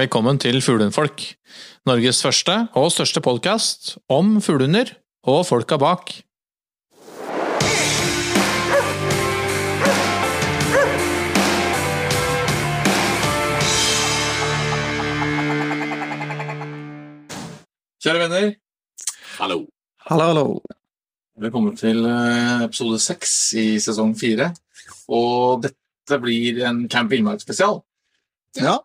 Velkommen til Fuglehundfolk, Norges første og største podkast om fuglehunder og folka bak. Kjære venner, Hallo. Hallo, hallo. velkommen til eh, episode seks i sesong fire. Og dette blir en Camp Villmark-spesial. Ja.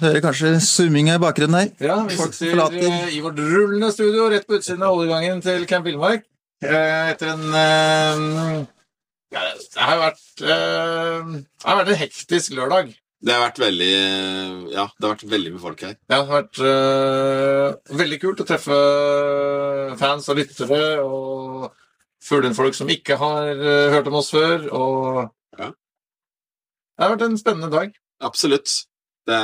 Hører kanskje summinga i bakgrunnen her. Ja, vi sitter eh, i vårt rullende studio rett på utsiden av hovedgangen til Camp Villmark. Eh, Etter en eh, ja, Det har vært eh, Det har vært en hektisk lørdag. Det har vært veldig Ja, det har vært veldig mye folk her. Det har vært eh, veldig kult å treffe fans og lyttere og fuglehundfolk som ikke har hørt om oss før. Og Ja. Det har vært en spennende dag. Absolutt. Det,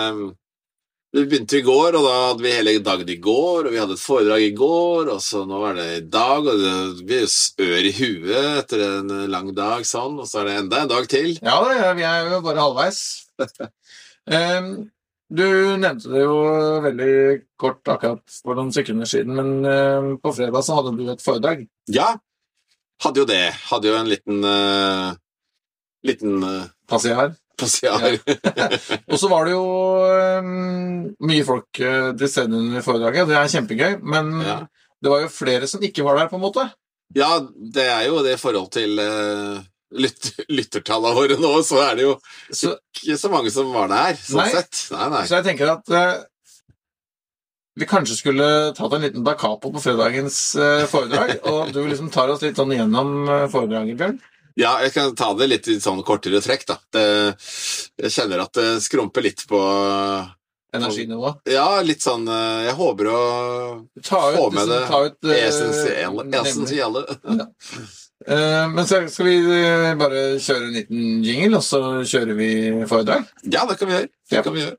vi begynte i går, og da hadde vi hele dagen i går, og vi hadde et foredrag i går, og så nå er det i dag, og det blir ør i huet etter en lang dag sånn, og så er det enda en dag til. Ja, det vi er jo bare halvveis. um, du nevnte det jo veldig kort akkurat for noen sekunder siden, men um, på fredag så hadde du et foredrag. Ja, hadde jo det. Hadde jo en liten uh, Liten uh, Passiar. Passiar. Og så var det jo um, mye folk til til stede under foredraget. Det er kjempegøy, men Ja. det var jo flere som ikke var der, på en måte. Ja, det er jo det i forhold til uh, lyt lyttertallene våre nå, så er det jo Så, ikke så mange som var der, sånn Nei. sett. Nei, nei. så jeg tenker at uh, vi kanskje skulle tatt en liten da capo på fredagens foredrag, og du liksom tar oss litt sånn gjennom foredraget, Bjørn. Ja, jeg kan ta det litt i sånn kortere trekk, da. Det, jeg kjenner at det skrumper litt på Energinivå. Ja, litt sånn eh, Jeg håper å Ta ut, få med liksom, det eh, essensielle. Eh, men så skal vi bare kjøre en liten jingle, og så kjører vi foredrag? Ja, det kan vi gjøre. Det Ja. kan vi gjøre.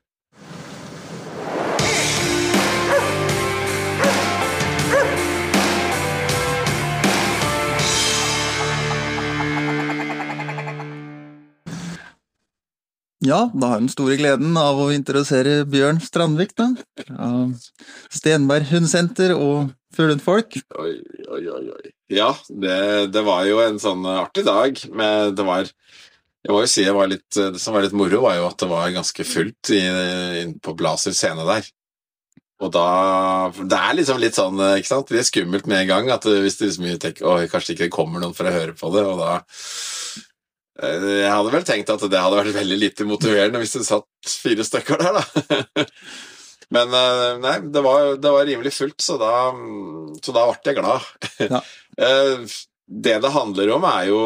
Ja, da har jeg den store gleden av å interessere Bjørn Strandvik, da. Av Stenberg Hundsenter og Fuglehundfolk. Oi, oi, oi, oi. Ja, det, det var jo en sånn artig dag, men det var jeg må jo si litt, det som var litt moro, var jo at det var ganske fullt inne på Blaser scene der. Og da Det er liksom litt sånn, ikke sant, Det er skummelt med en gang at hvis det liksom tenker Oi, kanskje ikke det kommer noen for å høre på det, og da Jeg hadde vel tenkt at det hadde vært veldig lite motiverende hvis det satt fire stykker der, da. Men eh, nei, det var, det var rimelig fullt, så da, så da ble jeg glad. Ja. Eh, Det det handler om, er jo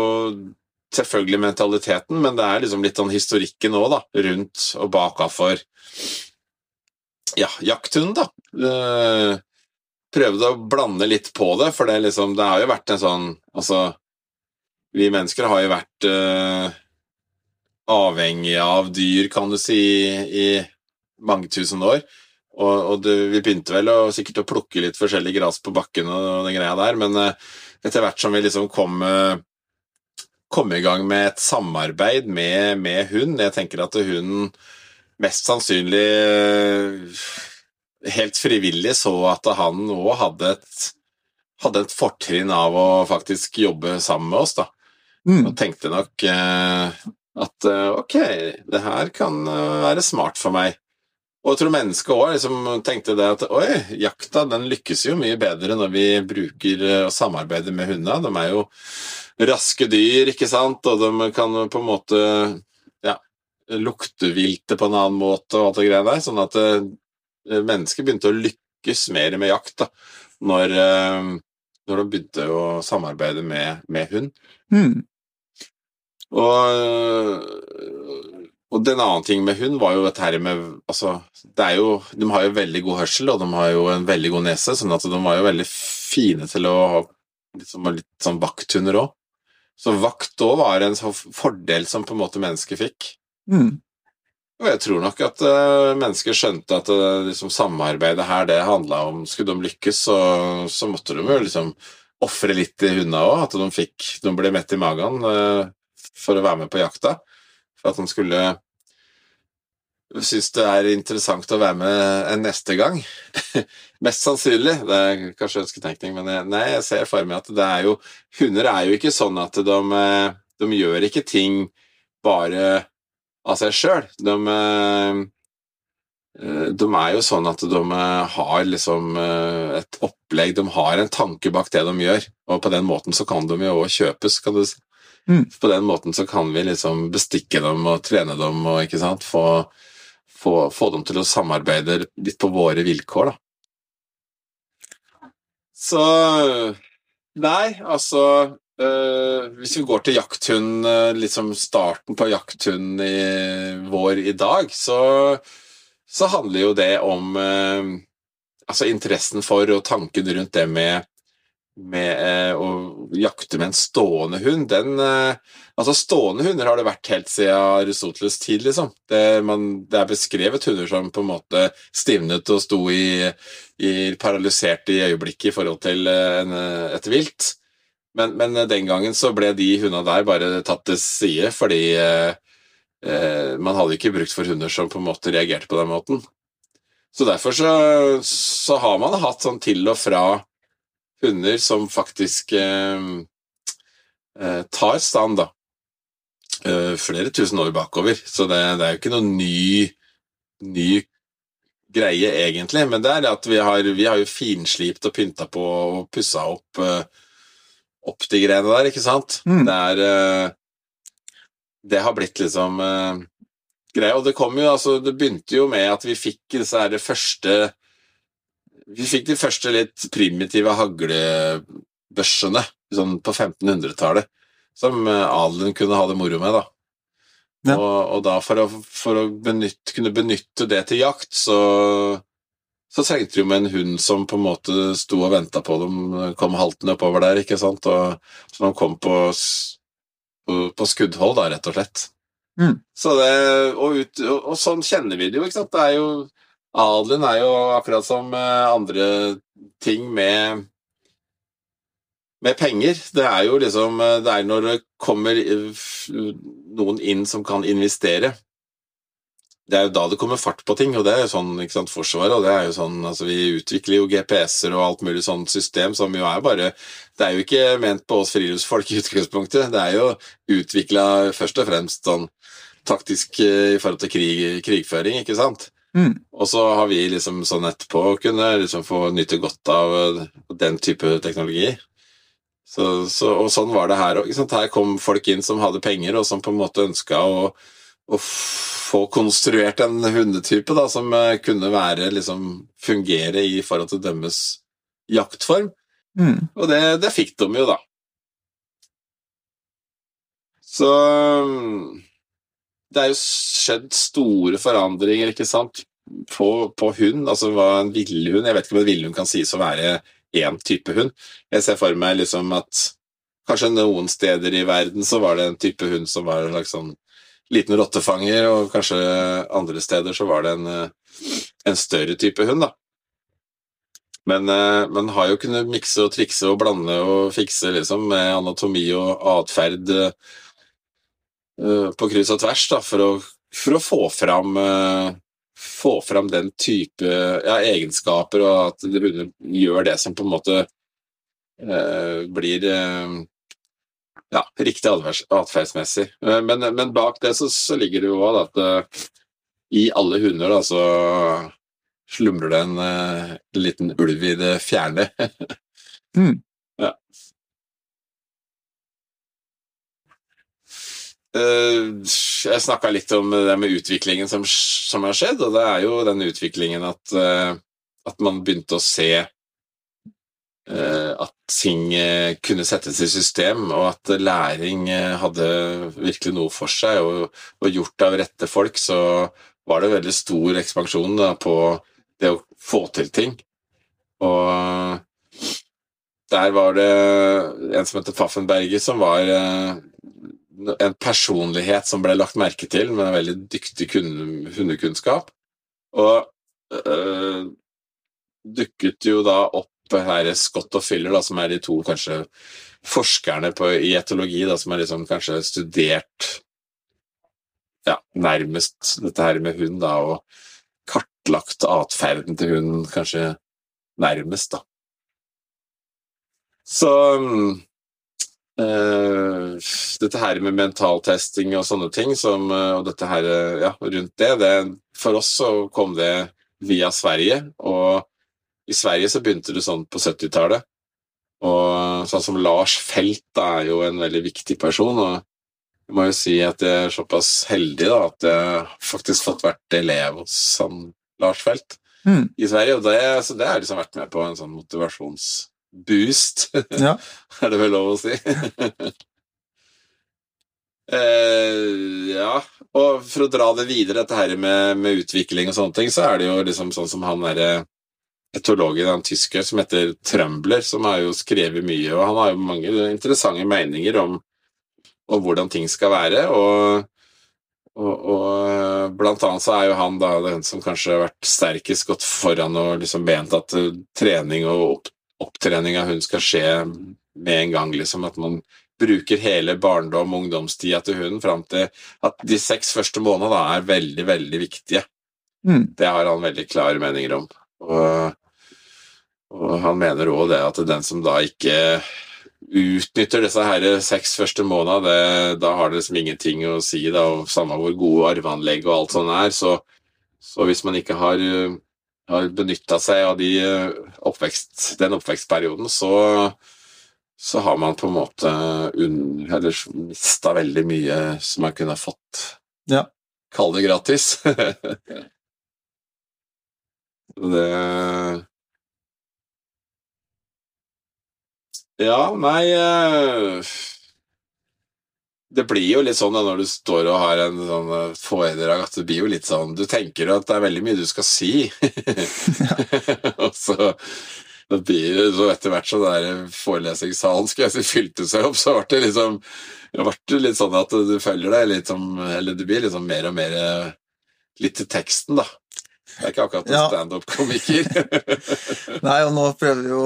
selvfølgelig mentaliteten, men det er liksom litt sånn historikken òg, da, rundt og bakafor ja, jakthund, da. Eh, Prøvde å blande litt på det, for det, liksom, det har jo vært en sånn Altså, vi mennesker har jo vært uh, avhengige av dyr, kan du si, i mange tusen år. Og, og det, vi begynte vel å, sikkert å plukke litt forskjellig gress på bakken og den greia der, men uh, etter hvert som vi liksom kom, uh, kom i gang med et samarbeid med, med hund Jeg tenker at hunden mest sannsynlig eh, helt frivillig så at han òg hadde hadde et fortrinn av å faktisk jobbe sammen med oss, da. Mm. Og tenkte nok eh, at eh, ok, det her kan eh, være smart for meg. Og jeg tror mennesket òg liksom tenkte det at oi, jakta den lykkes jo mye bedre når vi bruker eh, og samarbeider med hundene. De er jo raske dyr, ikke sant, og de kan på en måte ja, lukte viltet på en annen måte og alt det greia der. Sånn at mennesker begynte å lykkes mer med jakt da, når, når de begynte å samarbeide med, med hund. Mm. Og, og den annen ting med hund var jo dette her med altså, det er jo, De har jo veldig god hørsel, og de har jo en veldig god nese, sånn at de var jo veldig fine til å ha liksom, litt sånn vakthunder òg. Så vakt òg var en sånn fordel som på en måte mennesket fikk. Mm. Og jeg tror nok at uh, mennesker skjønte at uh, liksom, samarbeidet her, det handla om Skulle de lykkes, så, så måtte de jo liksom ofre litt i hundene òg. At de fikk De ble mett i magen uh, for å være med på jakta. For at de skulle synes det er interessant å være med en neste gang. Mest sannsynlig. Det er kanskje ønsketenkning, men jeg, nei, jeg ser for meg at det er jo Hunder er jo ikke sånn at de, eh, de gjør ikke ting bare av seg sjøl. De, eh, de er jo sånn at de har liksom et opplegg, de har en tanke bak det de gjør, og på den måten så kan de jo òg kjøpes, kan du si. Mm. På den måten så kan vi liksom bestikke dem og trene dem og ikke sant, få, få, få dem til å samarbeide litt på våre vilkår, da. Så Nei, altså øh, Hvis vi går til jakthund, liksom starten på jakthund i vår i dag, så, så handler jo det om øh, altså interessen for og tanken rundt det med med eh, å jakte med en stående hund, den eh, Altså, stående hunder har det vært helt siden Aristoteles tid, liksom. Det, man, det er beskrevet hunder som på en måte stivnet og sto i, i paralysert i øyeblikket i forhold til en, et vilt. Men, men, den gangen så ble de hundene der bare tatt til side, fordi eh, man hadde ikke brukt for hunder som på en måte reagerte på den måten. Så derfor så, så har man hatt sånn til og fra hunder som faktisk eh, tar stand, da. Eh, flere tusen år bakover. Så det, det er jo ikke noe ny, ny greie, egentlig. Men det er at vi har, vi har jo finslipt og pynta på og pussa opp, eh, opp de greiene der, ikke sant? Mm. Det er Det har blitt liksom greia. Og det kom jo, altså Det begynte jo med at vi fikk disse her første vi fikk de første litt primitive haglebørsene sånn på 1500-tallet, som adelen kunne ha det moro med. da. Ja. Og, og, da for å, for å benytte, kunne benytte det til jakt, så, så trengte de med en hund som på en måte sto og venta på dem, kom haltende oppover der, ikke sant, og så de kom på, på, på skuddhold, da, rett og slett. Mm. Så det, og, ut, og, og sånn kjenner vi det jo, ikke sant. Det er jo Adelen er jo akkurat som andre ting med med penger. Det er jo liksom Det er når det kommer noen inn som kan investere. Det er jo da det kommer fart på ting, og det er jo sånn ikke sant, Forsvaret, og det er jo sånn altså Vi utvikler jo GPS-er og alt mulig sånt system som jo er bare Det er jo ikke ment på oss friluftsfolk i utgangspunktet. Det er jo utvikla først og fremst sånn taktisk i forhold til krig, krigføring, ikke sant? Mm. Og så har vi liksom sånn etterpå kunne liksom få nyte godt av den type teknologi. Så, så, og sånn var det her òg. Her kom folk inn som hadde penger, og som på en måte ønska å, å få konstruert en hundetype da, som kunne være liksom fungere i forhold til deres jaktform. Mm. Og det, det fikk de jo, da. Så det er jo skjedd store forandringer, ikke sant, på, på hund. Altså hva en villhund Jeg vet ikke om en villhund kan sies å være én type hund. Jeg ser for meg liksom at kanskje noen steder i verden så var det en type hund som var en slags sånn liten rottefanger, og kanskje andre steder så var det en, en større type hund, da. Men man har jo kunnet mikse og trikse og blande og fikse liksom med anatomi og atferd på kryss og tvers da, for, å, for å få fram få fram den type ja, egenskaper, og at det gjør det som på en måte eh, blir eh, ja, riktig atferdsmessig. Men, men, bak det så, så ligger det jo òg at uh, i alle hunder da, så slumrer det en uh, liten ulv i det fjerne. Mm. Ja. Jeg snakka litt om det med utviklingen som, som, har skjedd, og det er jo den utviklingen at, uh, at man begynte å se uh, at ting kunne settes i system, og at læring hadde virkelig noe for seg, og, og gjort av rette folk, så var det veldig stor ekspansjon da, på det å få til ting. Og der var det en som heter Pfaffenberger, som var en personlighet som ble lagt merke til, med en veldig dyktig hundekunnskap. Og øh, dukket jo da opp her Scott og Fyller, da, som er de to kanskje forskerne på, i etologi da, som har liksom kanskje studert ja, nærmest dette her med hund, da, og kartlagt atferden til hunden kanskje nærmest, da. Så eh, dette her med mentaltesting og sånne ting, som, uh, og dette her eh, ja, rundt det, det For oss så kom det via Sverige, og i Sverige så begynte det sånn på 70-tallet. Og sånn som Lars Felt da, er jo en veldig viktig person, og jeg må jo si at jeg er såpass heldig da, at jeg faktisk fått vært elev hos han Lars Felt Mm. i Sverige. Og det, så det har liksom vært med på en sånn motivasjonsboost, Ja. er det vel lov å si. eh, ja, og for å dra det videre, dette her med, med utvikling og sånne ting, så er det jo liksom sånn som han derre etologen, han tysker som heter Trømbler, som har jo skrevet mye, og han har jo mange interessante meninger om, om hvordan ting skal være, og og, og blant annet så er jo han da den som kanskje har vært sterkest gått foran og liksom ment at uh, trening og opptrening av hund skal skje med en gang, liksom. At man bruker hele barndom- og ungdomstida til hunden fram til at de seks første månedene er veldig, veldig viktige. Mm. Det har han veldig klare meninger om. Og, og han mener òg det at den som da ikke utnytter disse her seks første månedene, da har det liksom ingenting å si, da, og samme hvor gode arveanlegg og alt sånt er. Så, så hvis man ikke har, har benytta seg av de uh, oppvekst, den oppvekstperioden, så, så har man på en måte eller mista veldig mye som man kunne fått. Ja. Kall det gratis. det Ja, nei eh, Det blir jo litt sånn da når du står og har en sånn eh, foredrag, at det blir jo litt sånn Du tenker jo at det er veldig mye du skal si, og så det blir det så etter hvert som forelesningssalen skal jeg si fylte seg opp, så ble det liksom det ble litt sånn at du følger deg litt som Eller du blir liksom mer og mer eh, litt til teksten, da. Det er ikke akkurat en Ja. standup-komiker. Nei, og nå prøver vi jo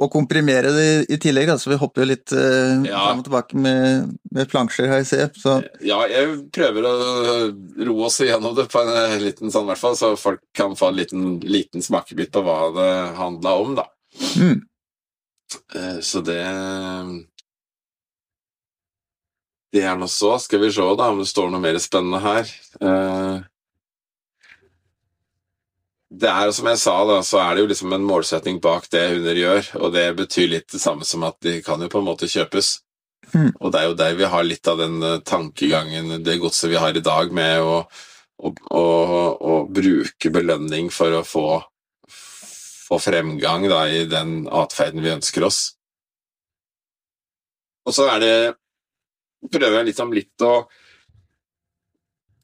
å komprimere det i tillegg, så vi hopper jo litt eh, Ja. fram og tilbake med, med plansjer her, ser jeg. Så Ja, jeg prøver å roe oss igjennom det på en eh, liten sånn, hvert fall, så folk kan få en liten, liten smakebit på hva det handla om, da. mm, Eh, Så det Det er nå så. Skal vi se da om det står noe mer spennende her. Eh, Det er jo som jeg sa, da, så er det jo liksom en målsetning bak det hunder gjør, og det betyr litt det samme som at de kan jo på en måte kjøpes. Mm. Og det er jo der vi har litt av den eh, tankegangen, det godset vi har i dag, med å, å, å, å bruke belønning for å få, få fremgang da, i den atferden vi ønsker oss. Og så er det prøver jeg litt om litt å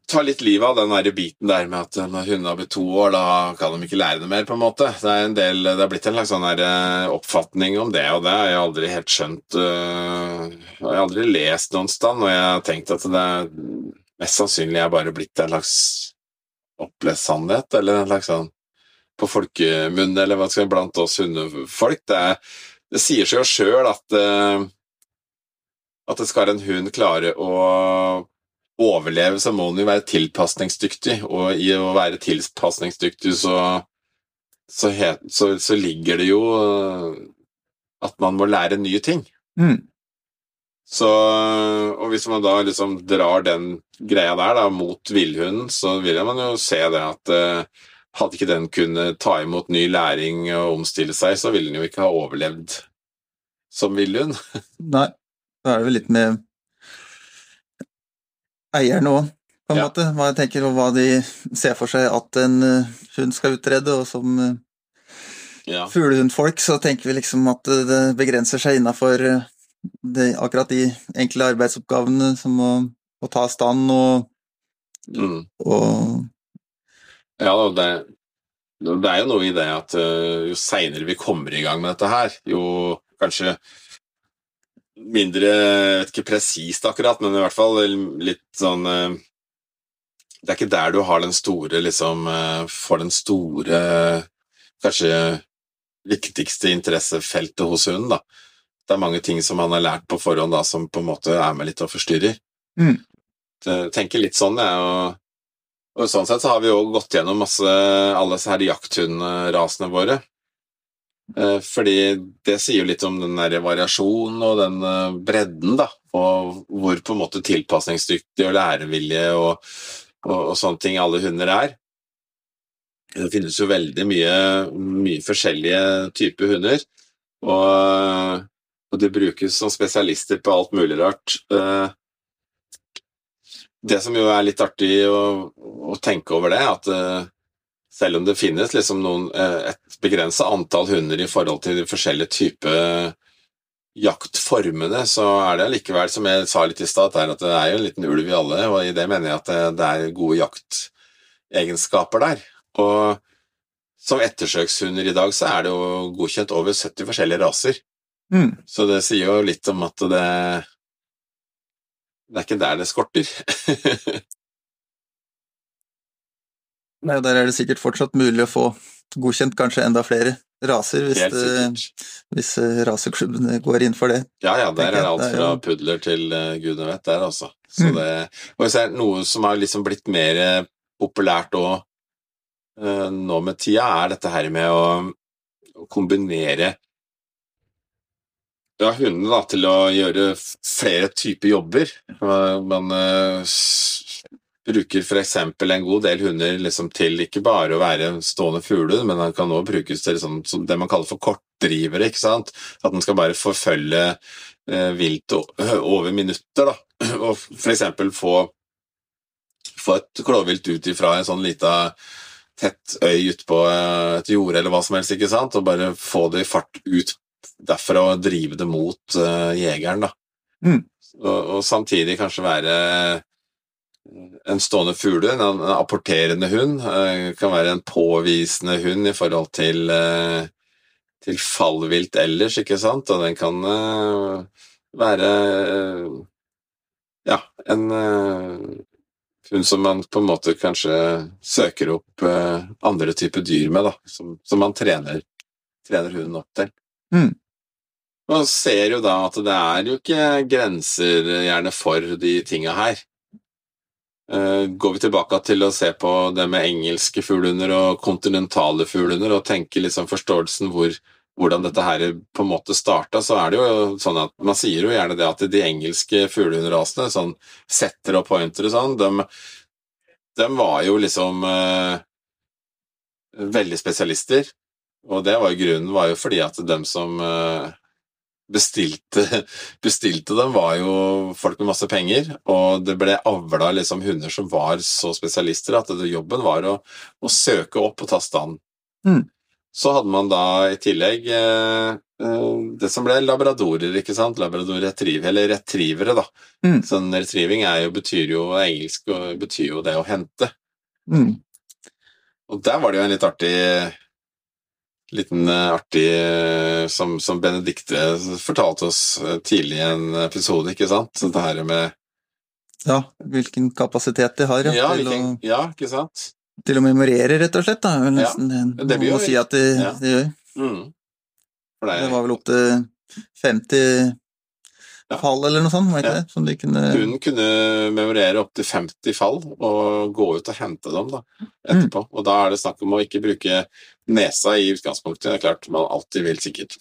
ta litt livet av den der biten der med at når hundene har blitt to år, da kan de ikke lære det mer, på en måte. Det er, en del, det er blitt en slags sånn eh, oppfatning om det, og det har jeg aldri helt skjønt øh, Jeg har aldri lest noen sted, og jeg har tenkt at det er mest sannsynlig er bare blitt en slags opplest sannhet, eller en slags sånn på folkemunne, eller hva skal jeg blant oss hundefolk. Det, er, det sier seg jo sjøl at øh, at det skal en hund klare å overleve, så må den jo være tilpasningsdyktig, og i å være tilpasningsdyktig så, så, het, så, så ligger det jo øh, at man må lære nye ting. mm, Så, og hvis man da liksom drar den greia der da, mot villhunden, så vil man jo se det at eh, hadde ikke den kunnet ta imot ny læring og omstille seg, så ville den jo ikke ha overlevd som villhund. nei, da er det vel litt med eierne òg, på en Ja. måte. Hva jeg tenker, hva de ser for seg at en eh, hund skal utrede. Og som eh, Ja. fuglehundfolk så tenker vi liksom at eh, det begrenser seg innafor akkurat de enkle arbeidsoppgavene som å, å ta stand og, Mm. og Ja, det, det er jo noe i det at jo seinere vi kommer i gang med dette her, jo kanskje mindre jeg vet ikke presist akkurat, men i hvert fall litt sånn eh, Det er ikke der du har den store liksom eh, Får den store Kanskje viktigste interessefeltet hos hunden, da. Det er mange ting som han har lært på forhånd da, som på en måte er med litt og forstyrrer. Mm. eh, tenker litt sånn, jeg. Og, og sånn sett så har vi jo gått gjennom masse alle disse jakthundrasene våre. Eh, fordi det sier jo litt om den der variasjonen og den eh, bredden, da. Og hvor på en måte tilpasningsdyktig og lærevillige og, og, og sånne ting alle hunder er. Det finnes jo veldig mye, mye forskjellige typer hunder, og, og de brukes som spesialister på alt mulig rart. Eh, Det som jo er litt artig å, å tenke over det, at eh, selv om det finnes liksom noen, eh, et begrensa antall hunder i forhold til de forskjellige typer jaktformene, så er det likevel, som jeg sa litt i stad, at det er- jo en liten ulv i alle, og i det mener jeg at det, det er gode jaktegenskaper der. Og som ettersøkshunder i dag, så er det jo godkjent over 70 forskjellige raser. Mm. Så det sier jo litt om at det Det er ikke der det skorter. Nei, Der er det sikkert fortsatt mulig å få godkjent kanskje enda flere raser, hvis, det, hvis eh, raseklubbene går inn for det. Ja, ja, der er det alt fra pudler til uh, gudene vet der, altså. Så Mm. det, og det er noe som har liksom blitt mer eh, populært òg nå med tida, er dette her med å, å kombinere ja, hundene da, til å gjøre flere typer jobber. Uh, Man eh, s- bruker f.eks. en god del hunder liksom til ikke bare å være stående fuglehund, men den kan også brukes til liksom, det man kaller for kortdrivere. ikke sant? At den skal bare forfølge eh, vilt over minutter, da. Og f.eks. få få et klovvilt ut ifra en sånn lita tett øy ute på eh, et jorde eller hva som helst, ikke sant? Og bare få det i fart ut derfra og drive det mot uh, jegeren, da. Mm. Og, og samtidig kanskje være en stående fuglehund, en, en apporterende hund, eh, kan være en påvisende hund i forhold til, eh, til fallvilt ellers, ikke sant? Og den kan eh, være ja, en hund som man på en måte kanskje søker opp andre typer dyr med, da, som, som man trener, trener hunden opp til. Mm. Man ser jo da at det er jo ikke grenser gjerne for de tinga her. Eh, Går vi tilbake til å se på det med engelske fuglehunder og kontinentale fuglehunder, og tenke liksom forståelsen hvor, hvordan dette her på en måte starta, så er det jo sånn at man sier jo gjerne det at de engelske fuglehundrasene, sånn setter og pointer og sånn, de, de var jo liksom eh, veldig spesialister. Og det var jo grunnen var jo fordi at dem som eh, bestilte, bestilte dem, var jo folk med masse penger, og det ble avla liksom hunder som var så spesialister at det, jobben var å, å søke opp og ta stand. Mm. Så hadde man da i tillegg eh, eh, det som ble labradorer, ikke sant? Labrador retriever, eller retrievere, da. Mm. Sånn retrieving er jo, betyr jo engelsk betyr jo det å hente. Mm. Og der var det jo en litt artig liten eh, artig eh, som, som Benedikte fortalte oss eh, tidlig i en episode, ikke sant? Så det her med Ja, hvilken kapasitet de har ja, ja, til, hvilken, å, ja, ikke sant? til å memorere, rett og slett. Da. er Ja, nesten det det jo må si at de, ja. de gjør. Mm. Det Det var vel opptil 50 Ja. Fall eller noe sånt, Ja. Som de kunne Hun kunne memorere opptil 50 fall og gå ut og hente dem da, etterpå. Og da er det snakk om å ikke bruke nesa i utgangspunktet. Det er klart man alltid vil sikkert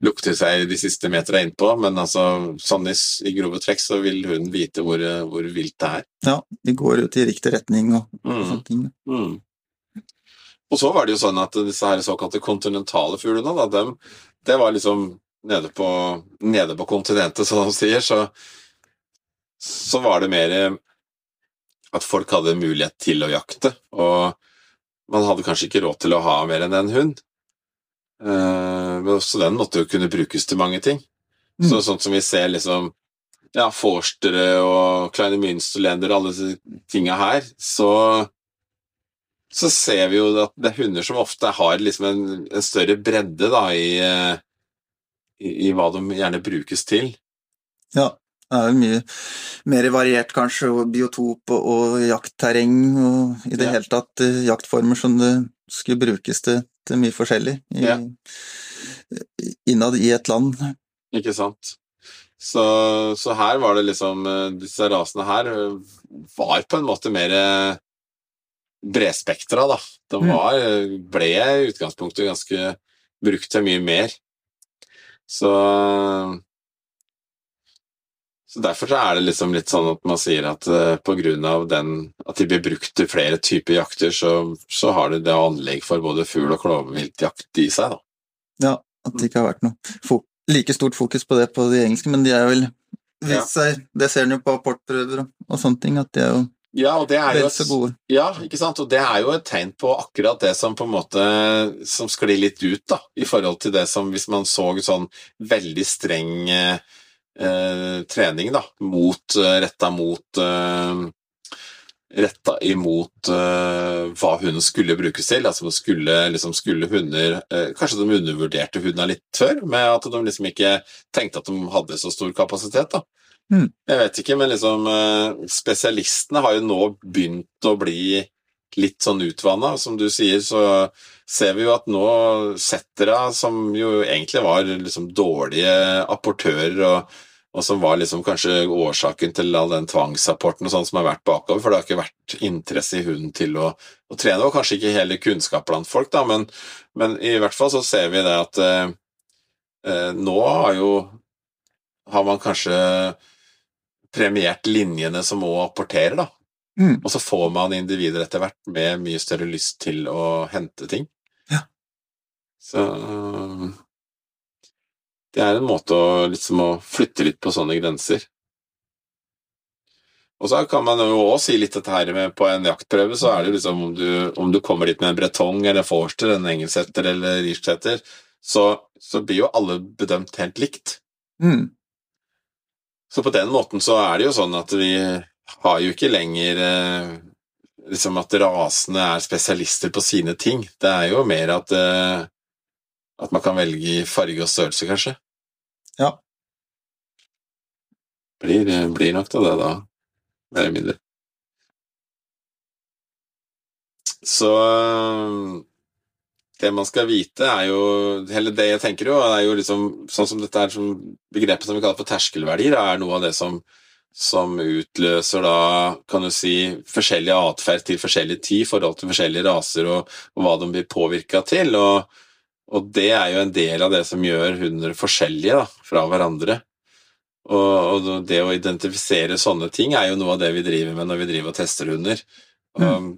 lukte seg de siste meterne innpå, men altså, sånn i, i grove trekk så vil hun vite hvor, hvor vilt det er. Ja, de går ut i riktig retning og, og Mm. sånne ting. Mm. Og så var det jo sånn at disse her såkalte kontinentale fuglene, da, dem, det var liksom nede på, nede på kontinentet, som de sier, så, så var det mer eh, at folk hadde mulighet til å jakte, og man hadde kanskje ikke råd til å ha mer enn en hund. så men den måtte jo kunne brukes til mange ting. Mm. Så sånt som vi ser liksom ja, forstere og kleine münsterlender og alle disse tinga her, så så ser vi jo at det er hunder som ofte har liksom en, en større bredde da, i, eh, i, i hva de gjerne brukes til. Ja, det er jo mye mer variert kanskje, og biotop og, og jaktterreng og i det Ja. hele tatt eh, jaktformer som det skulle brukes til, til mye forskjellig i, Ja. innad i et land. Ikke sant? Så, så her var det liksom eh, Disse rasene her eh, var på en måte mer bredspektra, da. De Mm. var, ble i utgangspunktet ganske brukt til mye mer. Så så Derfor så er det liksom litt sånn at man sier at uh, grunn av at de blir brukt til flere typer jakter, så, så har de det anlegg for både fugl- og klovviltjakt i seg, da. Ja, at det ikke har vært noe like stort fokus på det på de engelske, men de er vel ja. seg Det ser en jo på apportprøver og, og sånne ting, at de er jo Ja, og det er jo et. Ja? Og det er jo et tegn på akkurat det som på en måte som sklir litt ut, da, i forhold til det som hvis man så sånn veldig streng eh, eh, trening, da, mot, eh, retta mot eh, Retta imot eh, hva hunden skulle brukes til. altså Skulle, liksom, skulle hunder eh, Kanskje de undervurderte hundene litt før, med at de liksom ikke tenkte at de hadde så stor kapasitet. da. Mm. Jeg vet ikke, men liksom eh, spesialistene har jo nå begynt å bli litt sånn utvanna. Som du sier, så ser vi jo at nå settere, som jo egentlig var liksom dårlige apportører, og, og som var liksom kanskje årsaken til all den tvangsapporten og sånn som har vært bakover, for det har ikke vært interesse i hunden til å, å trene, og kanskje ikke hele kunnskap blant folk, da, men, men i hvert fall så ser vi det at eh, eh, nå har jo har man kanskje premiert linjene som må apporterer, da. Mm. Og så får man individer etter hvert med mye større lyst til å hente ting. Ja. Så Det er en måte å liksom å flytte litt på sånne grenser. Og så kan man jo også si litt dette her med på en jaktprøve, så er det jo liksom om du, om du kommer dit med en bretong eller forster, en engelsetter eller irsksetter, så, så blir jo alle bedømt helt likt. Mm. Så på den måten så er det jo sånn at vi har jo ikke lenger eh, liksom at rasene er spesialister på sine ting. Det er jo mer at eh, at man kan velge farge og størrelse, kanskje. Ja. Blir, blir nok til det, da. Mer eller mindre. Så det man skal vite, er jo Eller det jeg tenker jo, er jo liksom sånn som dette er som begrepet som vi kaller for terskelverdier, er noe av det som som utløser da, kan du si, forskjellig atferd til forskjellig tid i forhold til forskjellige raser og, og hva de blir påvirka til. Og, og, det er jo en del av det som gjør hunder forskjellige da, fra hverandre. Og, og, det å identifisere sånne ting er jo noe av det vi driver med når vi driver og tester hunder. Mm.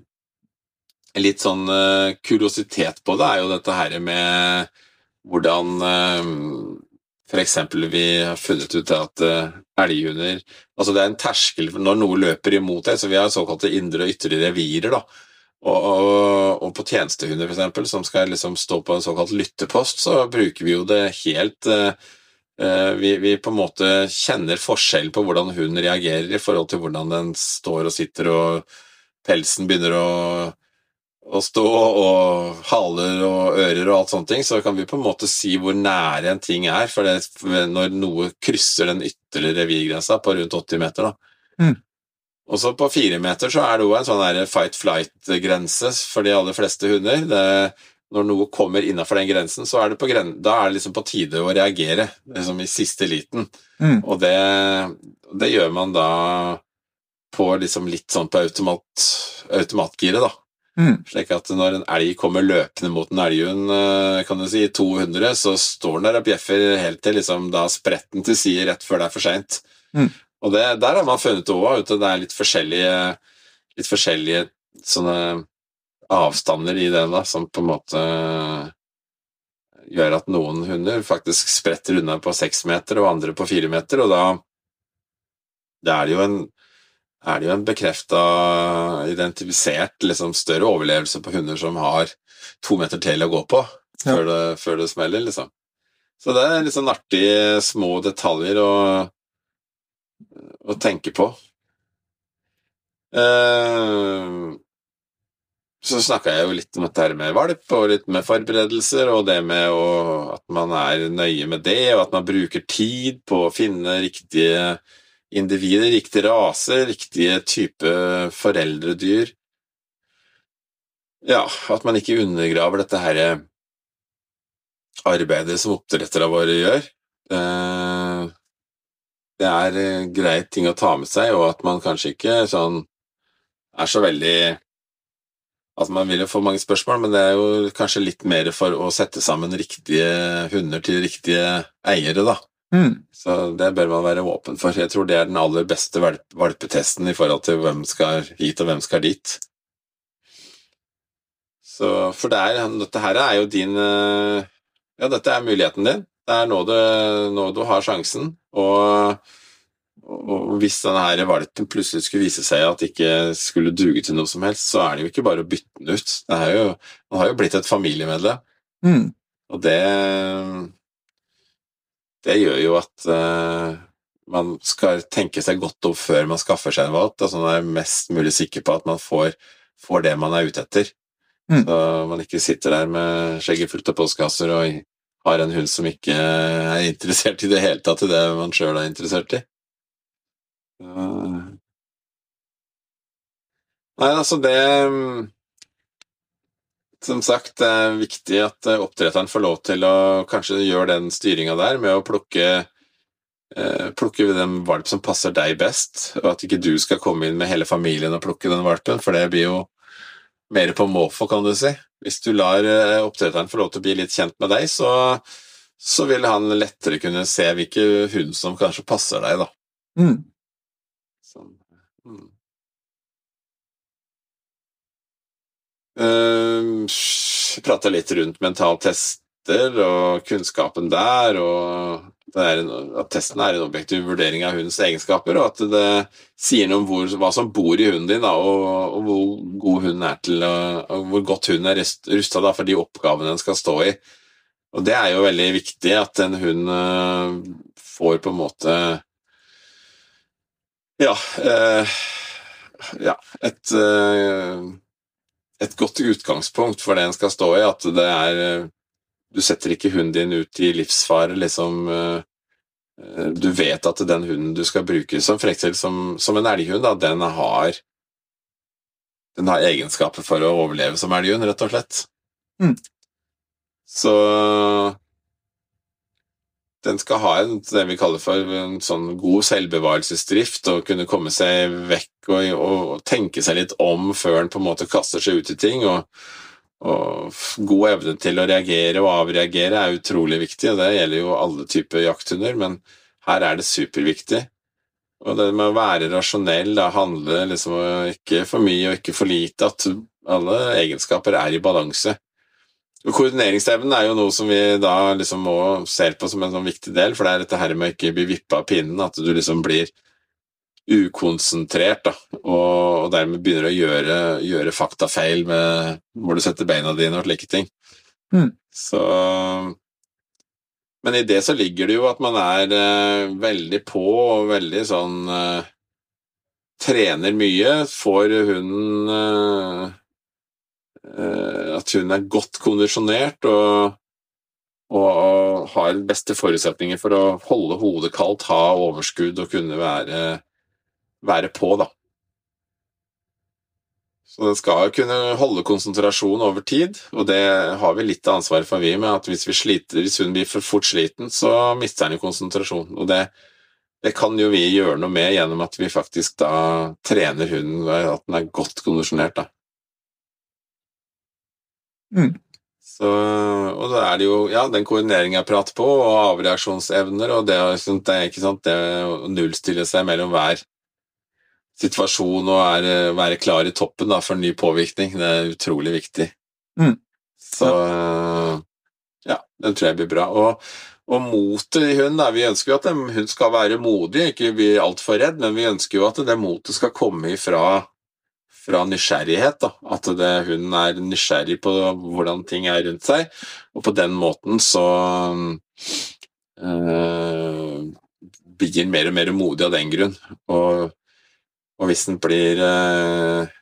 En litt sånn uh, kuriositet på det er jo dette her med hvordan uh, for eksempel vi har funnet ut at uh, elghunder Altså det er en terskel når noe løper imot deg, så vi har såkalte indre og ytre revirer. da. Og, og, og på tjenestehunder, for eksempel, som skal liksom stå på en såkalt lyttepost, så bruker vi jo det helt uh, vi, vi, på en måte kjenner forskjell på hvordan hunden reagerer i forhold til hvordan den står og sitter og pelsen begynner å å stå og haler og ører og alt sånne ting, så kan vi på en måte si hvor nære en ting er, for det, når noe krysser den ytre revirgrensa på rundt 80 meter. da. Mm. Og så på fire meter så er det jo en sånn fight-flight-grense for de aller fleste hunder. Det, når noe kommer innafor den grensen, så er det, på gren da er det liksom på tide å reagere, liksom i siste liten. Mm. Og det, det, gjør man da på liksom litt sånn på automat, automatgiret, da. Mm. Slik at når en elg kommer løpende mot en elghund, kan du si, 200, så står den der og bjeffer helt til liksom da spretten til side rett før det er for seint. Mm. Og det, der har man funnet òg at det er litt forskjellige, litt forskjellige sånne avstander i den da, som på en måte gjør at noen hunder faktisk spretter unna på seks meter, og andre på fire meter, og da det er jo en er det jo en bekrefta, identifisert, liksom større overlevelse på hunder som har to meter til å gå på Ja. før, det, før det smeller, liksom. Så det er sånn artige, små detaljer å, å tenke på. Uh, så snakka jeg jo litt om dette her med valp, og litt med forberedelser, og det med å, at man er nøye med det, og at man bruker tid på å finne riktige individer, riktig raser, riktige type foreldredyr. Ja, at man ikke undergraver dette her arbeidet som oppdrettere våre gjør. Eh, det er greit ting å ta med seg, og at man kanskje ikke sånn er så veldig Altså, man vil jo få mange spørsmål, men det er jo kanskje litt mer for å sette sammen riktige hunder til riktige eiere, da. Mm. Så det bør man være åpen for. Jeg tror det er den aller beste valp valpetesten i forhold til hvem skal hit og hvem skal dit. Så for det er, dette her er jo din eh, Ja, dette er muligheten din. Det er nå du, nå du har sjansen. Og, og hvis denne her valpen plutselig skulle vise seg at det ikke skulle duge til noe som helst, så er det jo ikke bare å bytte den ut. Det er jo, den har jo blitt et familiemedlem. Mm. Og det Det gjør jo at uh, man skal tenke seg godt om før man skaffer seg en valp, så man er mest mulig sikker på at man får, får det man er ute etter. Mm. Så man ikke sitter der med skjegget fullt av postkasser og har en hund som ikke er interessert i det hele tatt i det man sjøl er interessert i. Nei, altså det Som sagt, det er viktig at eh, oppdretteren får lov til å kanskje gjøre den styringa der med å plukke eh, plukke den valp som passer deg best, og at ikke du skal komme inn med hele familien og plukke den valpen, for det blir jo mer på måfå, kan du si. Hvis du lar eh, oppdretteren få lov til å bli litt kjent med deg, så, så vil han lettere kunne se hvilke hund som kanskje passer deg, da. Mm. Så, mm. Uh, Prata litt rundt mentaltester og kunnskapen der, og en, at testen er en objektiv vurdering av hundens egenskaper, og at det sier noe om hvor, hva som bor i hunden din, da, og, og hvor god hunden er til, og hvor godt hunden er rusta for de oppgavene den skal stå i. Og det er jo veldig viktig at en hund eh, får på en måte Ja, eh, ja et eh, et godt utgangspunkt for det en skal stå i, at det er eh, Du setter ikke hunden din ut i livsfare, liksom eh, eh, Du vet at den hunden du skal bruke som eksempel som, som en elghund, da, den har Den har egenskaper for å overleve som elghund, rett og slett. Mm. Så den skal ha en, det vi kaller for en sånn god selvbevarelsesdrift, og kunne komme seg vekk og, og tenke seg litt om før den på en måte kaster seg ut i ting. Og, og god evne til å reagere og avreagere er utrolig viktig, og det gjelder jo alle typer jakthunder, men her er det superviktig. Og det med å være rasjonell, da handle liksom ikke for mye og ikke for lite, at alle egenskaper er i balanse. Koordineringsevnen er jo noe som vi da liksom må se på som en sånn viktig del, for det er dette her med å ikke bli vippa av pinnen, at du liksom blir ukonsentrert, da, og, og dermed begynner å gjøre, gjøre faktafeil med hvor du setter beina dine og slike ting. Mm. Så Men i det så ligger det jo at man er eh, veldig på og veldig sånn eh, Trener mye, får hunden eh, At hun er godt kondisjonert og, og har beste forutsetninger for å holde hodet kaldt, ha overskudd og kunne være, være på, da. Så den skal kunne holde konsentrasjon over tid, og det har vi litt av ansvaret for, vi, med at hvis, vi sliter, hvis hun blir for fort sliten, så mister den jo konsentrasjon. Og det, det kan jo vi gjøre noe med gjennom at vi faktisk da trener hunden, at den er godt kondisjonert, da. Mm. Så, og da er det jo ja, den koordineringen jeg prater på, og avreaksjonsevner, og det, å- det å nullstille seg mellom hver situasjon og er, være klar i toppen da, for ny påvirkning, det er utrolig viktig. Mm. Så ja, den tror jeg blir bra. Og, og motet i hunden, da, vi ønsker jo at hun skal være modig, ikke bli altfor redd, men vi ønsker jo at det motet skal komme ifra fra nysgjerrighet. Da. At det, hunden er nysgjerrig på hvordan ting er rundt seg, og på den måten så øh, blir han mer og mer modig av den grunn. Og, og hvis den blir øh,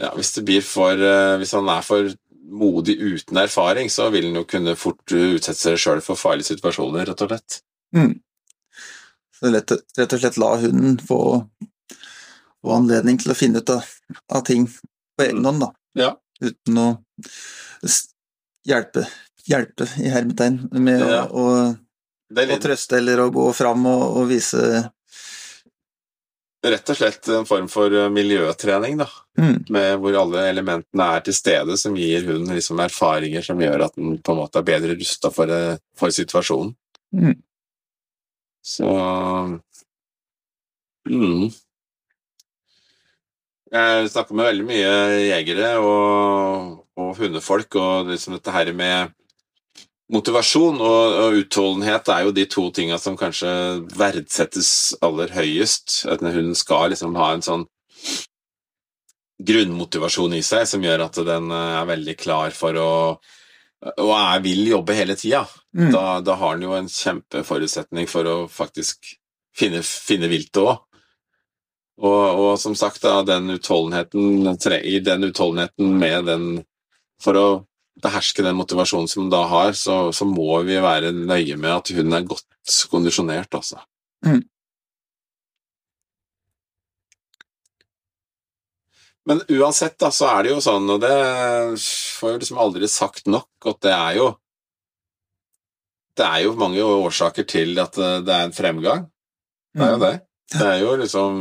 ja, hvis, for, øh, hvis han er for modig uten erfaring, så vil han jo kunne fort utsette seg sjøl for farlige situasjoner, rett og slett. Mm. Så rett og slett la hunden få, få anledning til å finne ut av, av ting på egen hånd, da. Ja. Uten å hjelpe, hjelpe i hermetegn med Ja. å, å å trøste eller å gå fram og, og vise rett og slett en form for eh, miljøtrening, da. mm, Med hvor alle elementene er til stede, som gir hunden liksom erfaringer som gjør at den på en måte er bedre rusta for, eh, for situasjonen. Mm. Så mm. Jeg snakker med veldig mye jegere og, og hundefolk, og liksom dette her med motivasjon og, og utholdenhet er jo de to tinga som kanskje verdsettes aller høyest. At en hund skal liksom ha en sånn grunnmotivasjon i seg som gjør at den eh, er veldig klar for å og er, vil jobbe hele tida. mm, Da, da har den jo en kjempeforutsetning for å faktisk finne, finne viltet òg. Og, og som sagt, da, den utholdenheten tre- i den utholdenheten med den For å beherske den motivasjonen som den da har, så, så må vi være nøye med at hun er godt kondisjonert, altså. Mm. Men uansett, da, så er det jo sånn, og det får jo liksom aldri sagt nok, at det er jo Det er jo mange årsaker til at eh, det er en fremgang. Det er jo det. Det er jo liksom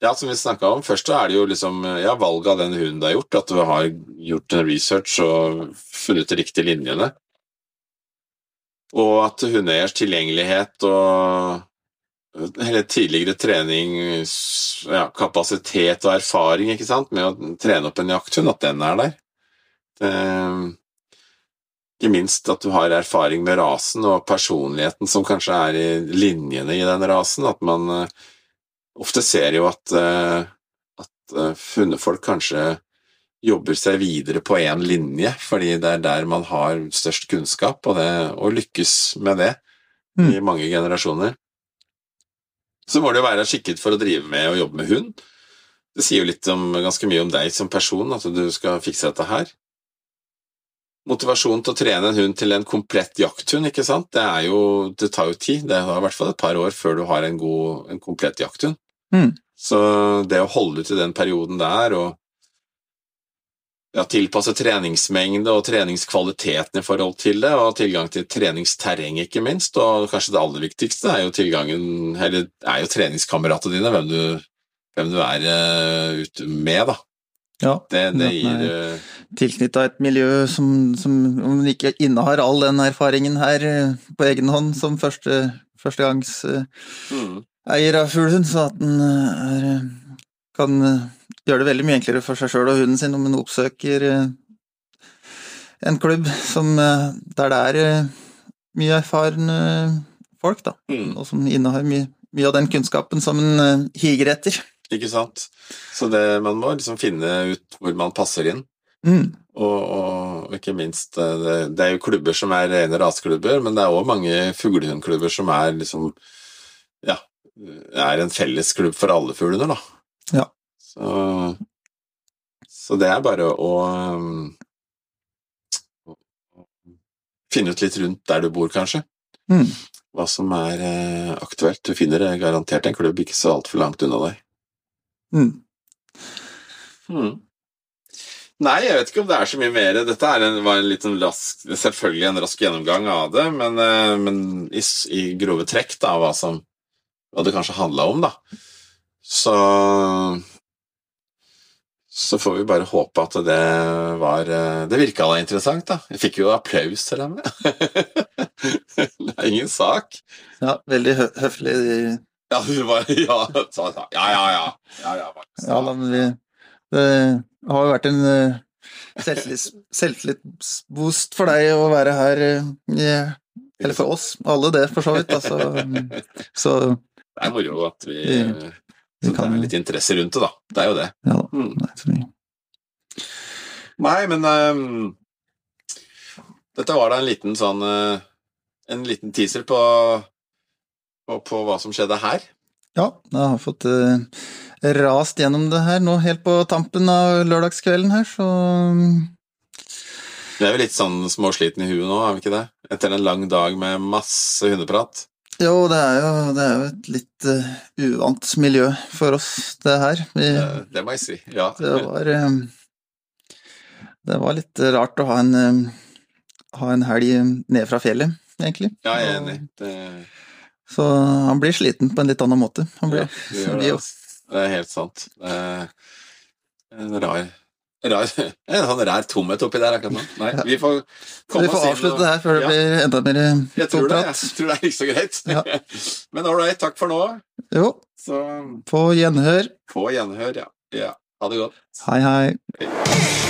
Ja, som vi snakka om, først så er det jo liksom ja, valget av den hunden du har gjort, at du har gjort en research og funnet de riktige linjene. Og at hundeeiers tilgjengelighet og hele tidligere trening, ja, kapasitet og erfaring ikke sant, med å trene opp en jakthund, at den er der. Det, ikke minst at du har erfaring med rasen og personligheten som kanskje er i linjene i den rasen. At man eh, ofte ser jo at, eh, at eh, hundefolk kanskje jobber seg videre på én linje, fordi det er der man har størst kunnskap, og, det, og lykkes med det i mange generasjoner. Så må det jo være skikket for å drive med og jobbe med hund. Det sier jo litt om, ganske mye om deg som person, at du skal fikse dette her. Motivasjonen til å trene en hund til en komplett jakthund, ikke sant, det, jo, det tar jo tid. Det er i hvert fall et par år før du har en, god, en komplett jakthund. Mm. Så det å holde ut i den perioden der, og ja, tilpasse treningsmengde og treningskvaliteten i forhold til det, og tilgang til treningsterreng, ikke minst. Og kanskje det aller viktigste er jo tilgangen Eller er jo treningskameratene dine, hvem du, hvem du er uh, ute med, da. Ja, Det, det gir uh, tilknytta et miljø som, som om den ikke innehar all den erfaringen her eh, på egen hånd som første, førstegangs eh, mm, eier av fuglen, så at den eh, er, eh, kan eh, gjøre det veldig mye enklere for seg sjøl og hunden sin om hun oppsøker eh, en klubb som, eh, der det er eh, mye erfarne folk, da, mm, og som innehar mye, mye av den kunnskapen som en eh, higer etter. Ikke sant? Så det, man må liksom finne ut hvor man passer inn. Mm. Og, og ikke minst eh, det, det er jo klubber som er rene raseklubber, men det er òg mange fuglehundklubber som er liksom Ja, er en fellesklubb for alle fuglehunder, da. Ja. Så, så det er bare å um, finne ut litt rundt der du bor, kanskje. Mm. Hva som er eh, aktuelt. Du finner eh, garantert en klubb ikke så altfor langt unna deg. Mm. Hmm. Nei, jeg vet ikke om det er så mye mer. Dette er en, var en liten rask, selvfølgelig en rask gjennomgang av det, men, eh, men i, i grove trekk da, hva, som, hva det kanskje handla om, da. Så så får vi bare håpe at det var eh, Det virka da interessant, da. Jeg fikk jo applaus til og med. det er ingen sak. Ja, veldig høflig. Ja, bare Ja. Ja, ja, ja. ja, ja, da, vi, det har jo vært en eh, selvtillits- selvtillitsboost for deg å være her. eh, Eller for oss, alle det, for så vidt. Altså, så Det er moro at vi, Vi- så vi det er litt interesse rundt det, da. Det er jo det. Ja da. Mm. Nei, så Nei, men um, Dette var da en liten sånn eh, En liten teaser på, på, på hva som skjedde her. ja, jeg har fått uh, rast gjennom det her nå helt på tampen av lørdagskvelden her, så Vi er jo litt sånn småsliten i huet nå, er vi ikke det? Etter en lang dag med masse hundeprat. Jo, det er jo, det er jo et litt uh, uvant miljø for oss, det her. Vi, det, Det må jeg si. Ja. Det var uh, Det var litt rart å ha en uh, ha en helg ned fra fjellet egentlig. Ja, jeg er enig. Det, Så han blir sliten på en litt annen måte. Han blir, ja, det, det, er helt sant. Det er en rar Rar, en sånn rar tomhet oppi der akkurat nå. Nei, vi får komme oss inn. vi får avslutte og- det her før det Ja. blir enda mer Jeg tror det. Jeg tror det er ikke så greit. Ja. Men all right, takk for nå. Jo, Så på gjenhør. på gjenhør, ja. ja. Ha det godt. Hei, hei.